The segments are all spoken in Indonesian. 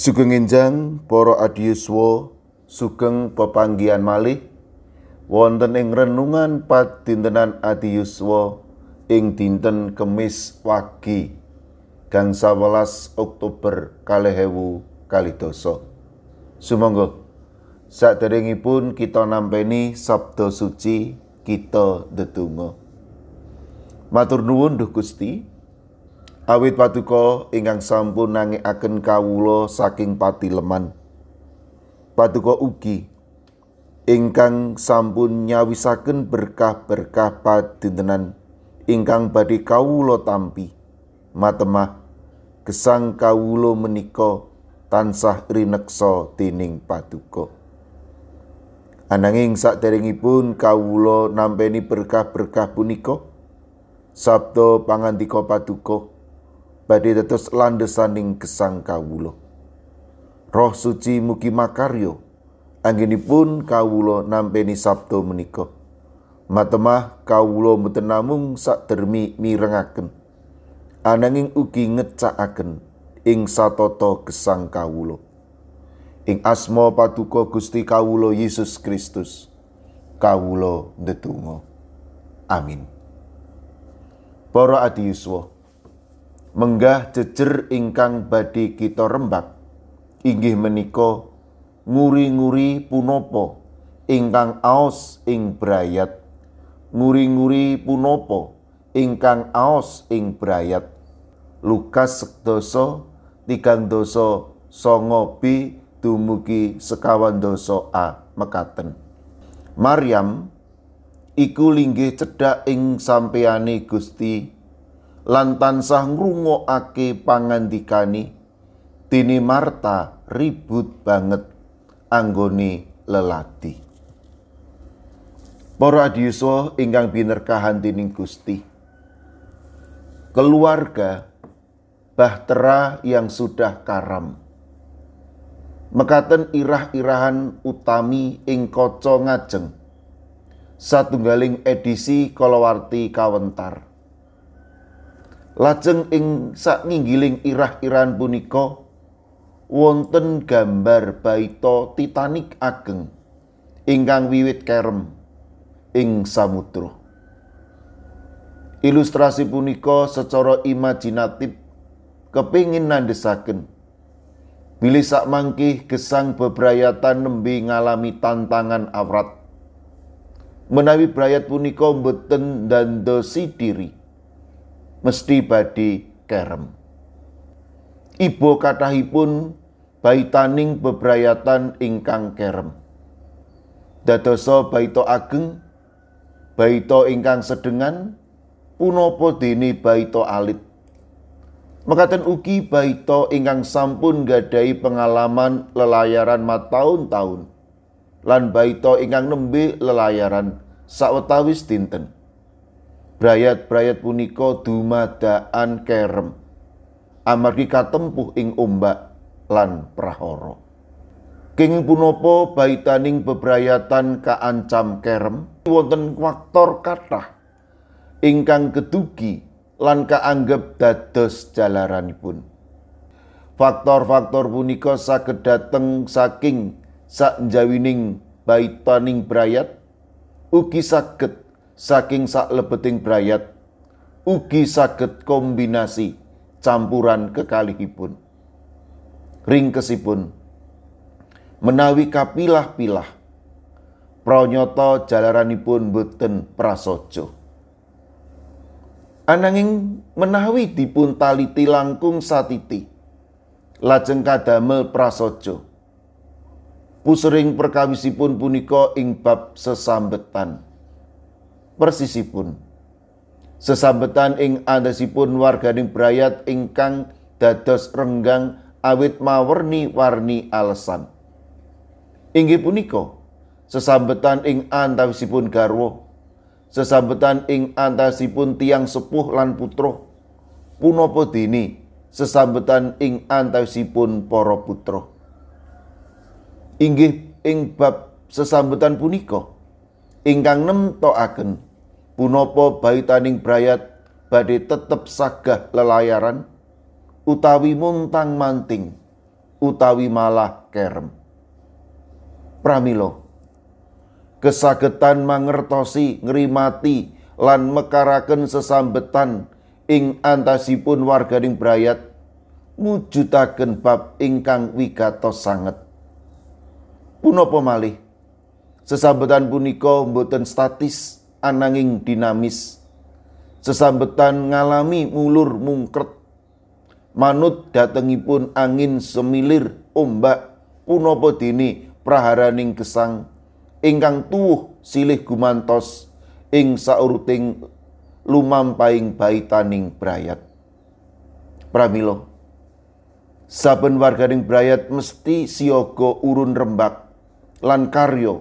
Sugeng enjang para adiyuswa sugeng pepanggihan malih wonten ing renungan padintenan adiyuswa ing dinten Kemis wagi gang 11 Oktober kalih ewu doso. Sumangga saderengipun kita nampeni sabda suci kita ndedonga. Matur nuwun Duh Gusti, awit paduka ingkang sampun nangekaken kawula saking patileman. Paduka ugi ingkang sampun nyawisaken berkah-berkah padintenan ingkang badhe kawula tampi. Matemah gesang kawula menika tansah rineksa dening paduka. Ananging saderengipun kawula nampeni berkah-berkah punika sabda pangandika paduka badhe dados landesaning gesang kawula. Roh suci mugi makarya anggenipun kawula nampeni sabda menika. Matemah kawula mboten namung sakdermi mirengaken ananging ugi ngecakaken ing satata gesang kawula. Ing asma paduka Gusti kawula Yesus Kristus kawula ndedonga. Amin. Para adiyuswa, menggah jejer ingkang badhe kita rembak. Inggih menika nguri-nguri punapa ingkang aos ing brayat. Nguri-nguri punapa ingkang aos ing brayat. Lukas sedasa tigang dosa songo B dumugi sekawan dosa A mekaten. Maryam iku linggih cedhak ing sampeyane Gusti lan tansah ngrungokake pangandikane dene Marta ribut banget anggone lelati. Para adiyuswa ingkang binerkahan Gusti. Keluarga bahtera yang sudah karam. Mekaten irah-irahan utami ing kaca ngajeng. Satunggaling edisi kalawarti kawentar. Lajeng ing saknginggiling irah-irahan punika wonten gambar baita Titanic ageng ingkang wiwit kerem ing samudra. Ilustrasi punika secara imajinatif kepingin nandesaken bilih sak mangkih gesang bebrayatan nembe ngalami tantangan awrat. Menawi brayat punika mboten dandosi diri mesti badhe kerem. Ibu kathahipun baitaning bebrayatan ingkang kerem. Dadosa baita ageng, baita ingkang sedengan, punapa dene baita alit. Mekaten ugi baita ingkang sampun gadai pengalaman lelayaran mataun-taun lan baita ingkang nembe lelayaran sawetawis dinten. Brayat-brayat punika dumadaan kerem. Amargi katempuh ing ombak lan prahara. King punapa baitaning bebrayatan kaancam kerem wonten faktor kathah ingkang kedugi lan kaanggep dados jalaranipun. Faktor-faktor punika saged dateng saking sakjawining baitaning brayat ugi saged saking saklebeting brayat ugi saged kombinasi campuran kekalihipun. Ringkesipun menawi kapilah-pilah pranyata jalaranipun boten prasaja. Ananging menawi dipun taliti langkung satiti lajeng kadamel prasaja. Pusering perkawisipun punika ing bab sesambetan. Persisipun sesambetan ing andhasipun warganing brayat ingkang dados renggang awit mawerni-warni alesan. Inggih punika sesambetan ing antawisipun garwa sesambetan ing antasipun tiang sepuh lan putra punapa dene sesambetan ing antawisipun para putra inggih ing bab sesambetan punika ingkang nemtokaken punapa baitaning brayat badhe tetep sagah lelayaran utawi muntang manting utawi malah kerem. Pramilo, kesagetan mangertosi ngrimati lan mekaraken sesambetan ing antasipun warganing brayat mujudaken bab ingkang wigatos sanget. Punapa malih sesambetan punika boten statis ananging dinamis. Sesambetan ngalami mulur mungkret. Manut datengipun angin semilir ombak punapa dini praharaning gesang. Ingkang tuwuh silih gumantos ing sauruting lumampaing baitaning brayat. Pramila saben warganing brayat mesti siaga urun rembak lan karya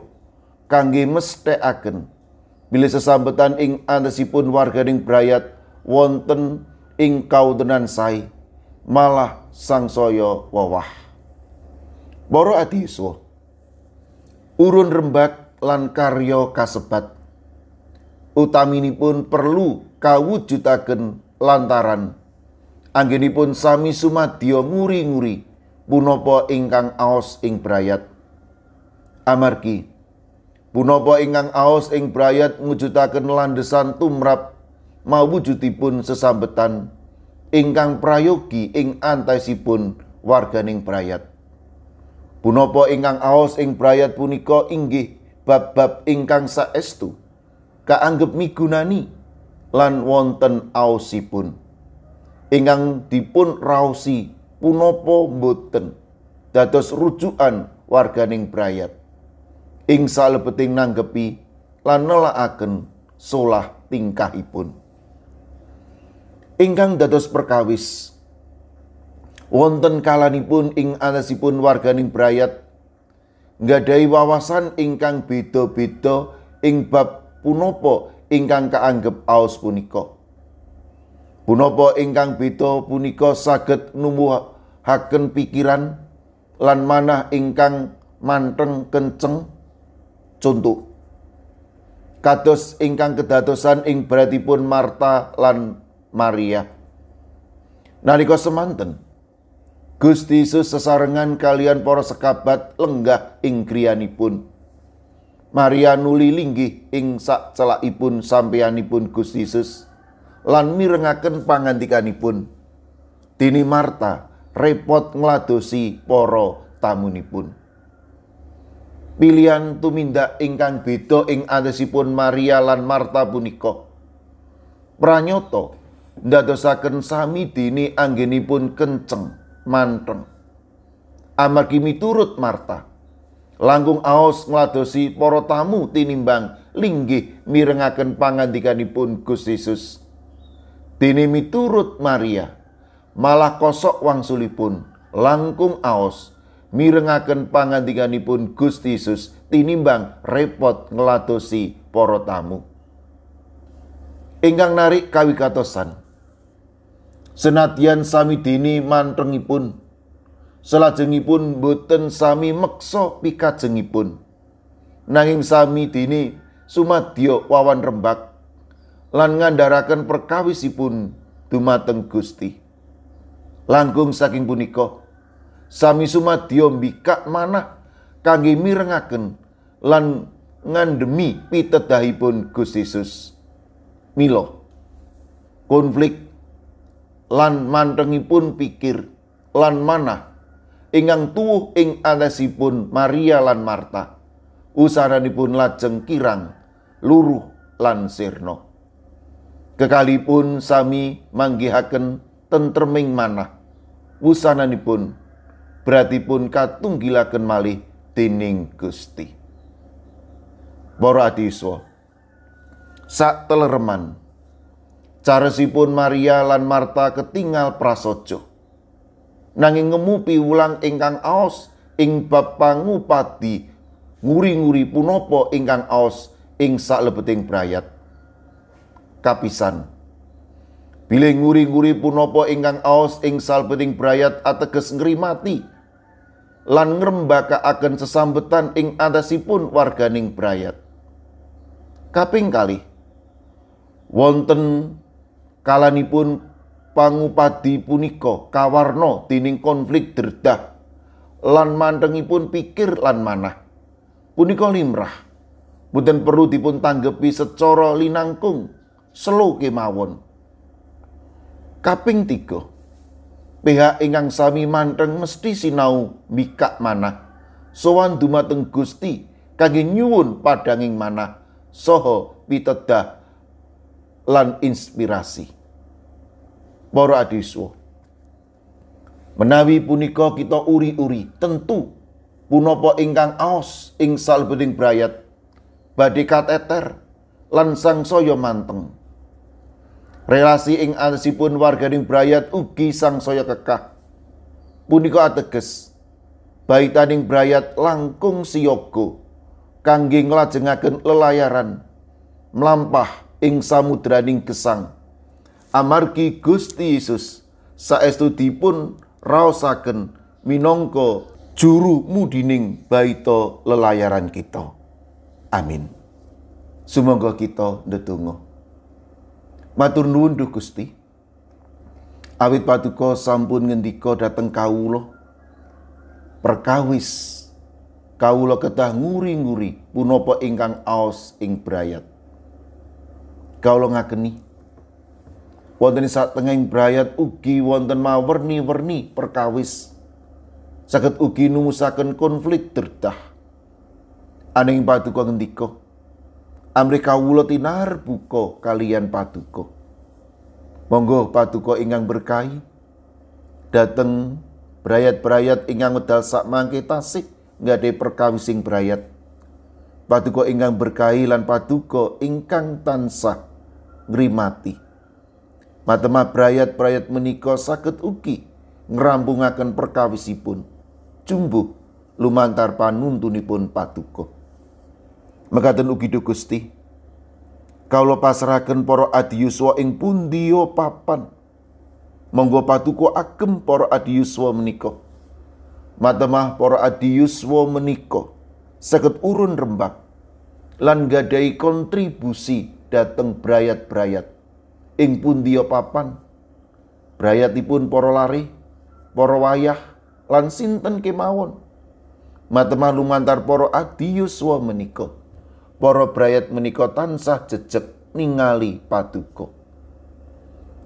kangge mesthekaken bilih sesambetan ing antasipun warganing brayat wonten ing kautenan sae malah sangsaya wawah. Para adiswa. Urun rembak lan karya kasebat utaminipun perlu kawujudaken lantaran anggenipun sami sumadya nguri-nguri punapa ingkang aos ing brayat amargi punapa ingkang aos ing brayat mujudaken landesan tumrap mawujudipun sesambetan ingkang prayogi ing antaisipun warganing brayat. Punapa ingkang aos ing brayat punika inggih bab-bab ingkang saestu kaanggep migunani lan wonten aosipun. Ingkang dipun raosi punapa boten dados rujukan warganing brayat. Ing salebeting nanggepi lan nelakaken solah tingkahipun. Ingkang dados perkawis wonten kalanipun ing anasipun warganing brayat nggadahi wawasan ingkang beda-beda ing bab punapa ingkang kaanggep aos punika. Punapa ingkang beda punika saged numbuhaken pikiran lan manah ingkang manteng kenceng contoh kados ingkang kedadosan ing beratipun Marta lan Maria. Nalika semanten Gusti Yesus sesarengan kalian para sekabat lenggah ing griyanipun. Maria nuli linggih ing sak celakipun sampeyanipun Gusti Yesus lan mirengaken pangandikanipun. Dini Marta repot ngladosi para tamunipun. Pilihan tumindak ingkang beda ing andesipun Maria lan Marta punika. Pranyoto ndadosaken sami dini anggenipun kenceng manteng. Amargi miturut Marta, langkung aos ngladosi para tamu tinimbang linggih mirengaken pangandikanipun Gusti Yesus. Dini miturut Maria, malah kosok wangsulipun langkung aos mirengaken pangandikanipun Gusti Yesus tinimbang repot ngladosi para tamu. Ingkang narik kawigatosan. Senadyan sami dini mantrengipun selajengipun boten sami meksa pikajengipun. Nanging sami dini sumadyo wawan rembak lan ngandharaken perkawisipun dumateng Gusti. Langkung saking punika sami sumadyo mbikak manah kangge mirengaken lan ngandemi pitedahipun Gusti Yesus. Milo konflik lan mantengipun pikir lan manah ingkang tuwuh ing anesipun Maria lan Marta usaranipun lajeng kirang luruh lan sirna. Kekalipun sami manggihaken tentreming manah wusananipun beratipun katunggilaken malih dening Gusti Para adiswa sak telereman Caresipun Maria lan Marta ketinggal prasojo. Nanging ngemupi ulang ingkang aos ing bab pangupati nguri-nguri punopo ingkang aos ing lebeting brayat. Kapisan. Bilih nguri-nguri punopo ingkang aos ing salebeting brayat ateges ngrimati lan akan sesambetan ing atasipun warganing brayat. Kaping kali wonten kalanipun pangupadi punika kawarna dening konflik derdah lan mantengipun pikir lan manah. Punika limrah. Boten perlu dipun tanggepi secara linangkung, selo kemawon. Kaping tiga, pihak ingkang sami manteng mesti sinau mikak manah. Sowan dumateng Gusti kangge nyuwun padanging manah soho pitedah lan inspirasi. Para adiswa, Menawi punika kita uri-uri, tentu punapa ingkang aos ing salbeting brayat badhe kateter lan sangsaya manteng. Relasi ing antasipun warganing brayat ugi sangsaya kekah. Punika ateges baitaning brayat langkung siyoga kangge nglajengaken lelayaran melampah ing samudraning gesang. Amargi Gusti Yesus saestu dipun raosaken minangka juru mudining baita lelayaran kita. Amin. Sumangga kita ndedonga. Matur nuwun Duh Gusti. Awit patuko sampun ngendika dhateng kawula perkawis kawula kedah nguri-nguri punapa ingkang aos ing brayat. Kawula ngakeni wonten satengahing brayat ugi wonten mawerni-werni perkawis saged ugi numusaken konflik derdah aning paduka ngendika amri kawula tinar buka kalian paduka. Monggo paduka ingkang berkahi. Dateng brayat-brayat ingkang medal sak mangke tasih nggade perkawising brayat. Paduka ingkang berkahi lan paduka ingkang tansah ngrimati. Matema brayat-brayat menika saged ugi ngrampungaken perkawisipun. Jumbuh lumantar panuntunipun patuko. Mekaten ugi do Gusti. Kawula pasrahaken para adiyuswa ing pundiya papan. Monggo patuko agem para adiyuswa menika. Matemah para adiyuswa menika saged urun rembak lan gadai kontribusi dateng brayat-brayat ing pundiya papan brayatipun para lari para wayah lan sinten kemawon matemah lumantar para adi yuswa para brayat menika tansah jejeg ningali paduka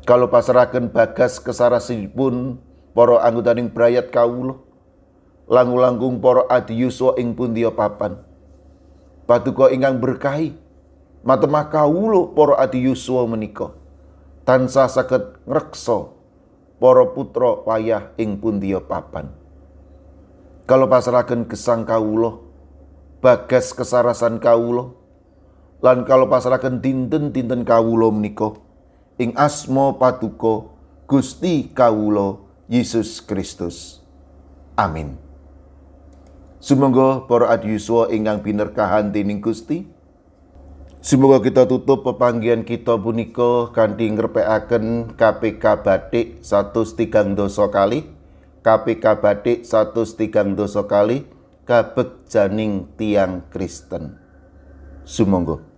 kalau pasrahaken bagas kesarasipun para anggotaning brayat kawula langgung-langgung para adi yuswa ing pundiya papan paduka ingkang berkahi matemah kawula para adi yuswa menika tansah saged ngreksa para putra wayah ing pundiya papan. Kalau pasrahaken gesang kawula, bagas kesarasan kawula, lan kalau pasrahaken dinten-dinten kawula menika. Ing asma paduka Gusti kawula Yesus Kristus. Amin. Sumangga para adiyuswa ingkang binerkahan dening Gusti, Semoga kita tutup pepanggian kita punika kanthi ngrepekaken KPK Batik tigang dosa kali. KPK Batik tigang dosa kali kabek janing tiang Kristen. Sumangga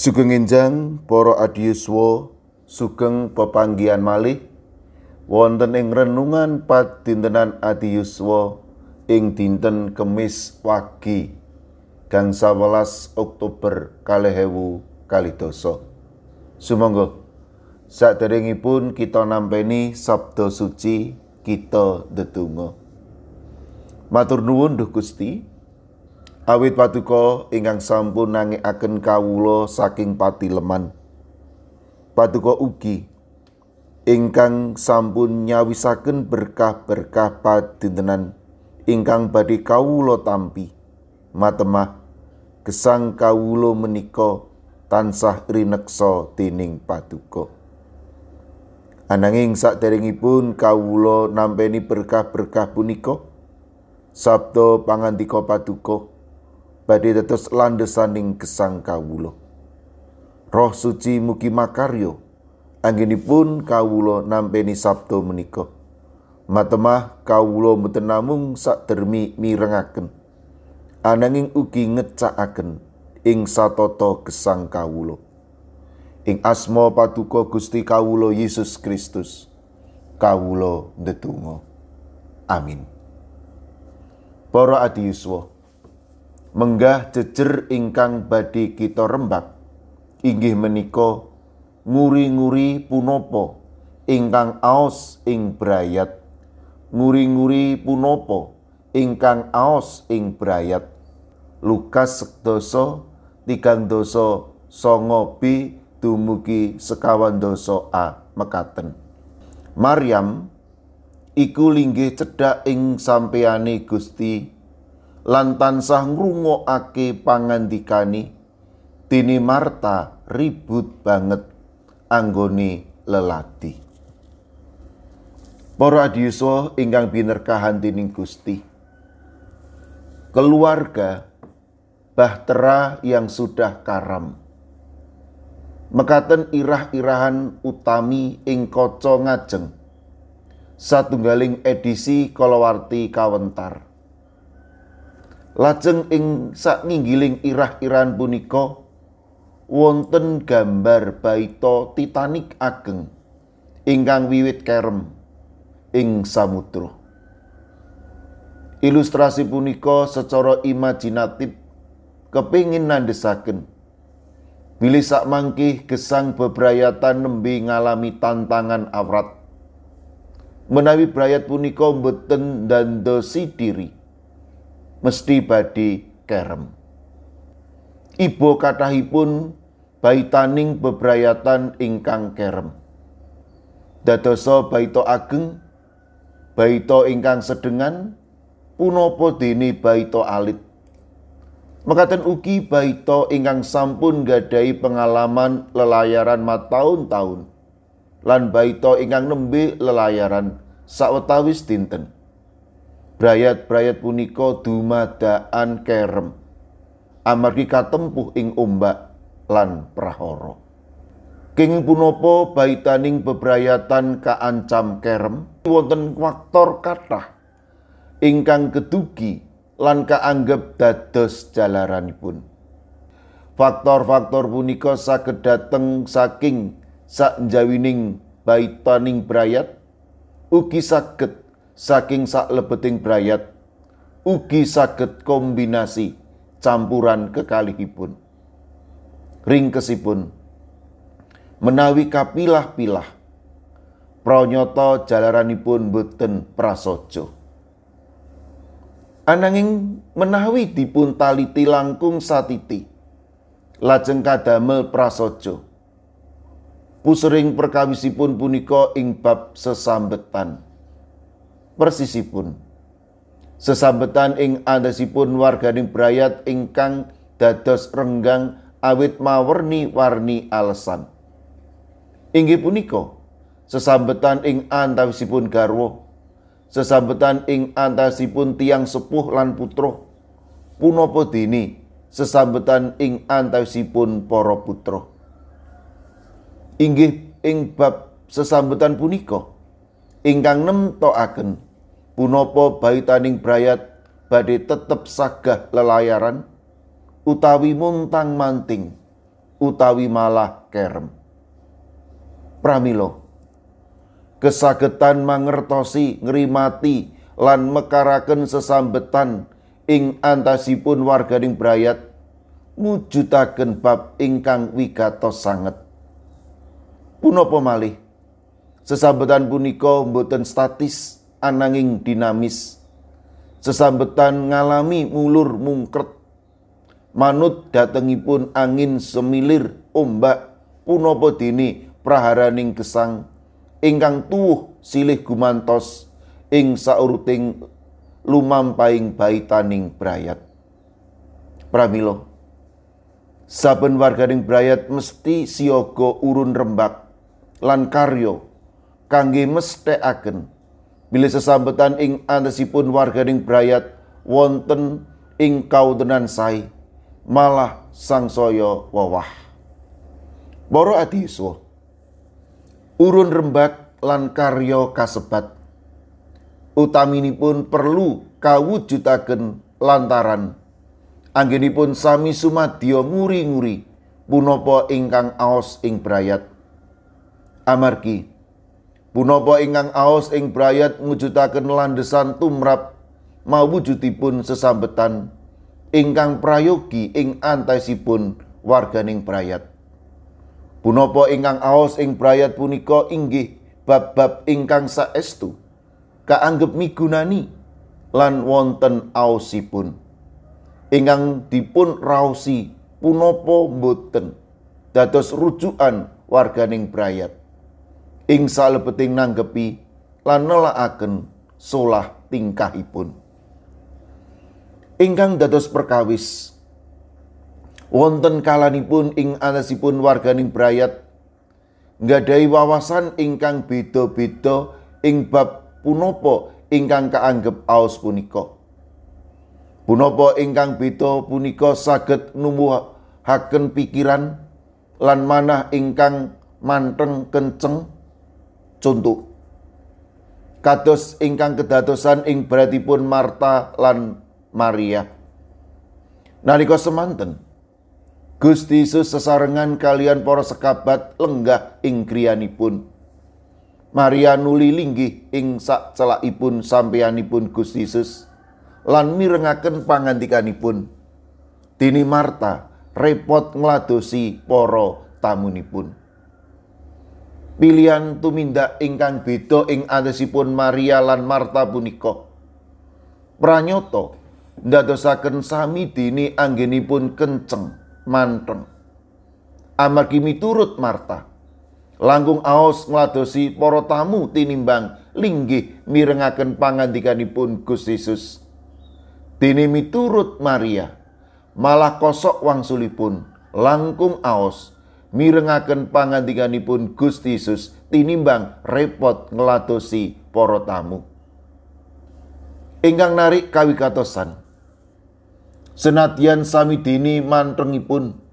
Sugeng enjang para adiyuswa sugeng pepanggihan malih wonten ing renungan padintenan adiyuswa ing dinten Kemis wagi gang 11 Oktober kalih ewu kalidasa. Sumangga saderengipun kita nampeni sabda suci kita ndedonga. Matur nuwun Duh Gusti, Awit paduka ingkang sampun nangekaken kawula saking patileman. Paduka ugi ingkang sampun nyawisaken berkah-berkah padintenan ingkang badhe kawula tampi. Matemah gesang kawula menika tansah rineksa dening paduka. Ananging saderengipun kawula nampeni berkah-berkah punika sabda pangandika paduka badhe dados landesaning gesang kawula. Roh suci mugi makaryo anggenipun kawula nampeni sabda menika. Matemah kawula mboten namung sakdermi mirengaken ananging ugi ngecakaken ing satata gesang kawula. Ing asma paduka Gusti kawula Yesus Kristus kawula ndedonga. Amin. Para adiyuswa, menggah jejer ingkang badhe kita rembak. Inggih menika nguri-nguri punapa ingkang aos ing brayat. Nguri-nguri punapa ingkang aos ing brayat. Lukas sedasa tigang dosa songo B dumugi sekawan dosa A mekaten. Maryam iku linggih cedhak ing sampeyane Gusti lan tansah ngrungokake pangandikane dene Marta ribut banget anggone lelati. Para adiyuswa ingkang binerkahan dening Gusti. Keluarga bahtera yang sudah karam. Mekaten irah-irahan utami ing kaca ngajeng. Satunggaling edisi kalawarti kawentar Lajeng ing saknginggiling irah-irahan punika wonten gambar baita Titanic ageng ingkang wiwit kerem ing samudra. Ilustrasi punika secara imajinatif kepingin nandesaken bilih sak mangkih gesang bebrayatan nembe ngalami tantangan awrat. Menawi brayat punika mboten dandosi diri mesti badi kerem. Ibu kathahipun baitaning bebrayatan ingkang kerem. Dadosa baita ageng, baita ingkang sedengan, punapa dene baita alit. Mekaten ugi baita ingkang sampun gadai pengalaman lelayaran mataun-taun lan baita ingkang nembe lelayaran sawetawis dinten brayat-brayat punika dumadaan kerem. Amargi katempuh ing ombak lan prahara. King punapa baitaning bebrayatan kaancam kerem? Wonten faktor kathah ingkang kedugi lan kaanggep dados jalaranipun. Faktor-faktor punika saged dateng saking sakjawining baitaning brayat. Ugi saged saking saklebeting brayat ugi saged kombinasi campuran kekalihipun. Ringkesipun menawi kapilah-pilah pranyata jalaranipun boten prasaja. Ananging menawi dipun taliti langkung satiti lajeng kadamel prasaja. Pusering perkawisipun punika ing bab sesambetan persisipun. Sesambetan ing andasipun warganing brayat ingkang dados renggang awit mawerni-warni alesan. Inggih punika sesambetan ing antawisipun garwa, sesambetan ing antasipun tiang sepuh lan putra, punapa dene sesambetan ing antawisipun para putra. Inggih ing bab sesambetan punika ingkang nemtokaken punapa baitaning brayat badhe tetep sagah lelayaran utawi muntang manting utawi malah kerem. Pramilo, kesagetan mangertosi ngrimati lan mekaraken sesambetan ing antasipun warganing brayat mujudaken bab ingkang wigatos sanget. Punapa malih sesambetan punika boten statis ananging dinamis. Sesambetan ngalami mulur mungkret manut datengipun angin semilir ombak punapa dini praharaning gesang ingkang tuwuh silih gumantos ing sauruting lumampaing baitaning brayat. Pramila saben warganing brayat mesti siaga urun rembak lan karya kangge mesthekaken bilih sesambetan ing antasipun warganing brayat wonten ing kautenan sae malah sangsaya wawah. Para adhiswa urun rembak lan karya kasebat utaminipun perlu kawujudaken lantaran anggenipun sami sumadya nguri-nguri punapa ingkang aos ing brayat amargi punapa ingkang aos ing brayat mujudaken landesan tumrap mawujudipun sesambetan ingkang prayogi ing antaisipun warganing brayat. Punapa ingkang aos ing brayat punika inggih bab-bab ingkang saestu kaanggep migunani lan wonten aosipun ingkang dipun raosi punapa boten dados rujukan warganing brayat ing salebeting nanggepi lan nelakaken solah tingkahipun ingkang dados perkawis wonten kalanipun ing anasipun warganing brayat nggadahi wawasan ingkang beda-beda ing bab punapa ingkang kaanggep aos punika. Punapa ingkang beda punika saged numbuhaken pikiran lan manah ingkang manteng kenceng contoh kados ingkang kedadosan ing beratipun Marta lan Maria nalika semanten Gusti Yesus sesarengan kalian para sekabat lenggah ing griyanipun Maria nuli linggih ing sak celakipun sampeyanipun Gusti Yesus lan mirengaken pangandikanipun. Dini Marta repot ngladosi para tamunipun. Pilihan tumindak ingkang beda ing andesipun Maria lan Marta punika. Pranyata ndadosaken sami dini anggenipun kenceng manteng. Amargi miturut Marta, langkung aos ngladosi para tamu tinimbang linggih mirengaken pangandikanipun Gusti Yesus. Dene miturut Maria, malah kosok wangsulipun langkung aos mirengaken pangandikanipun Gusti Yesus tinimbang repot ngladosi para tamu. Ingkang narik kawikatosan. Senadyan sami dini mantrengipun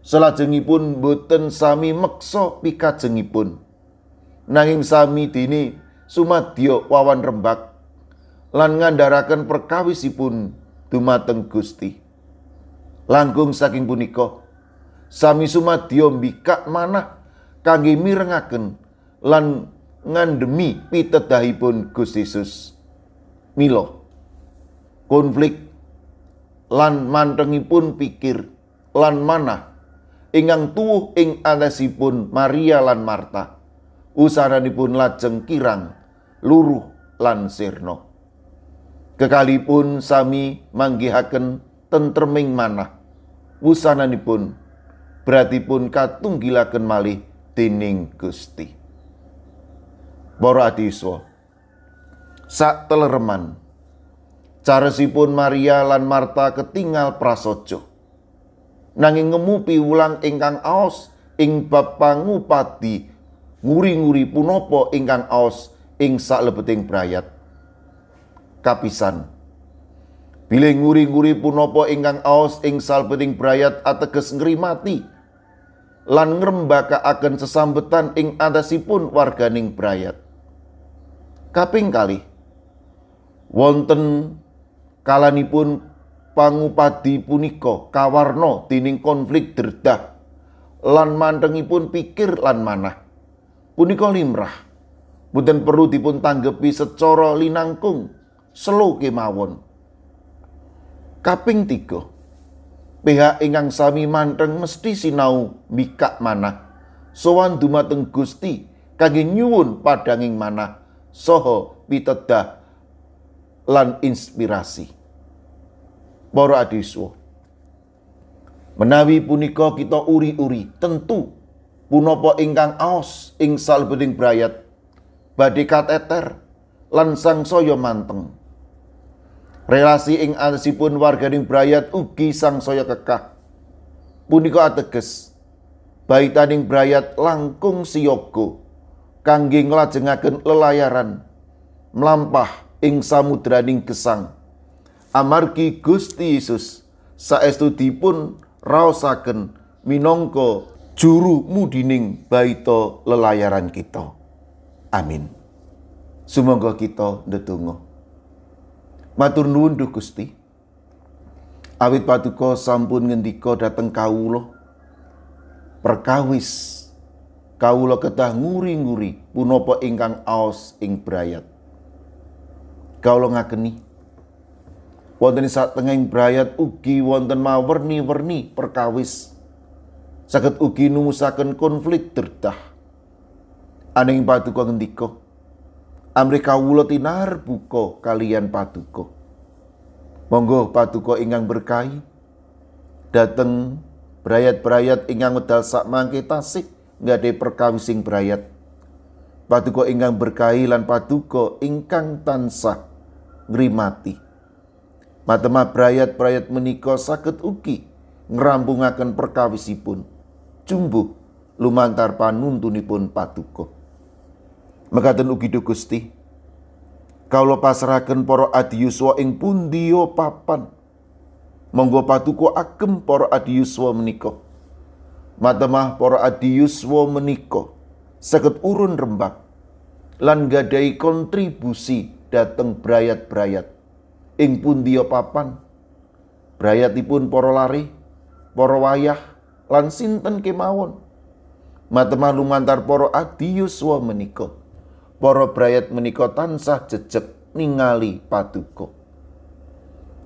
Selajengipun boten sami meksa pikajengipun. Nanging sami dini sumadyo wawan rembak lan ngandharaken perkawisipun dumateng Gusti. Langkung saking punika sami sumadyo mbikak manah kangge mirengaken lan ngandemi pitedahipun Gusti Yesus. Milo konflik lan mantengipun pikir lan manah ingkang tuwuh ing anesipun Maria lan Marta. Usaranipun lajeng kirang luruh lan sirna. Kekalipun sami manggihaken tentreming manah. Wusananipun beratipun katunggilaken malih dening Gusti. Para adiswa, sak telereman caresipun Maria lan Marta ketinggal prasojo nanging ngemu piwulang ingkang aos ing bab pangupati nguri-nguri punapa ingkang aos ing saklebeting brayat kapisan bilih nguri-nguri punapa ingkang aos ing salbeting brayat ateges ngrimati lan ngrembakakaken sesambetan ing atasipun warganing brayat kaping kali wonten kalanipun pangupadi punika kawarna dening konflik derdah lan mantengipun pikir lan manah. Punika limrah. Boten perlu dipun tanggepi secara linangkung, selo kemawon. Kaping tiga, pihak ingkang sami manteng mesti sinau mikak manah. Sowan dumateng Gusti kangge nyuwun padanging manah soho pitedah lan inspirasi. Para adiswa, Menawi punika kita uri-uri, tentu punapa ingkang aos ing salbeting brayat badhe kateter lan sangsaya manteng. Relasi ing antasipun warganing brayat ugi sangsaya kekah. Punika ateges baitaning brayat langkung siyaga kangge nglajengaken lelayaran mlampah ing samudraning gesang. Amargi Gusti Yesus saestu dipun raosaken minangka juru mudining baita lelayaran kita. Amin. Sumangga kita ndedonga. Matur nuwun Duh Gusti. Awit patuko sampun ngendika dhateng kawula perkawis kawula kedah nguri-nguri punapa ingkang aos ing brayat. Kawula ngakeni wonten satengahing brayat ugi wonten mawerni-werni perkawis saged ugi numusaken konflik derdah aning paduka ngendika amri kawula tinar buka kalian paduka. Monggo paduka ingkang berkahi. Dateng brayat-brayat ingkang medal sak mangke tasik nggade perkawising brayat. Paduka ingkang berkahi lan paduka ingkang tansah ngrimati. Matema brayat-brayat menika saged ugi ngrampungaken perkawisipun. Jumbuh lumantar panuntunipun patuko. Mekaten ugi do Gusti. Kawula pasrahaken para adiyuswa ing pundiya papan. Monggo patuko agem para adiyuswa menika. Matemah para adiyuswa menika saged urun rembak lan gadai kontribusi dateng brayat-brayat ing pundia papan brayatipun para lari para wayah lan sinten kemawon matemah lumantar para adi yuswa menika para brayat menika tansah jejeg ningali paduka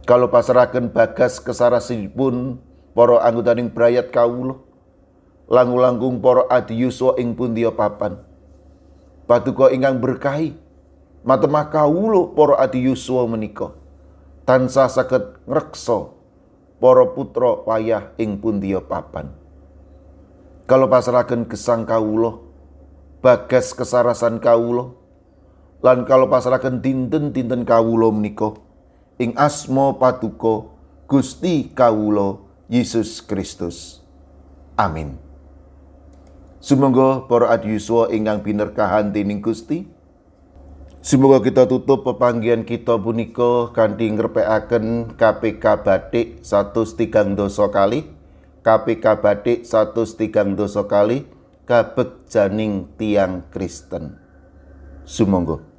kalau pasrahaken bagas kesarasipun para anggotaning brayat kawula langgung-langgung para adi yuswa ing pundia papan paduka ingkang berkahi matemah kawula para adi yuswa menika tansah saged ngreksa para putra wayah ing pundia papan. Kalau pasrahaken gesang kawula, bagas kesarasan kawula, lan kalau pasrahaken dinten-dinten kawula menika. Ing asma paduka Gusti kawula Yesus Kristus. Amin. Sumangga para adiyuswa ingkang binerkahan dening Gusti, Semoga kita tutup pepanggian kita punika kanthi ngrepekaken KPK Batik 103 dosa kali. KPK Batik 103 dosa kali kabeg janing tiang Kristen. Sumangga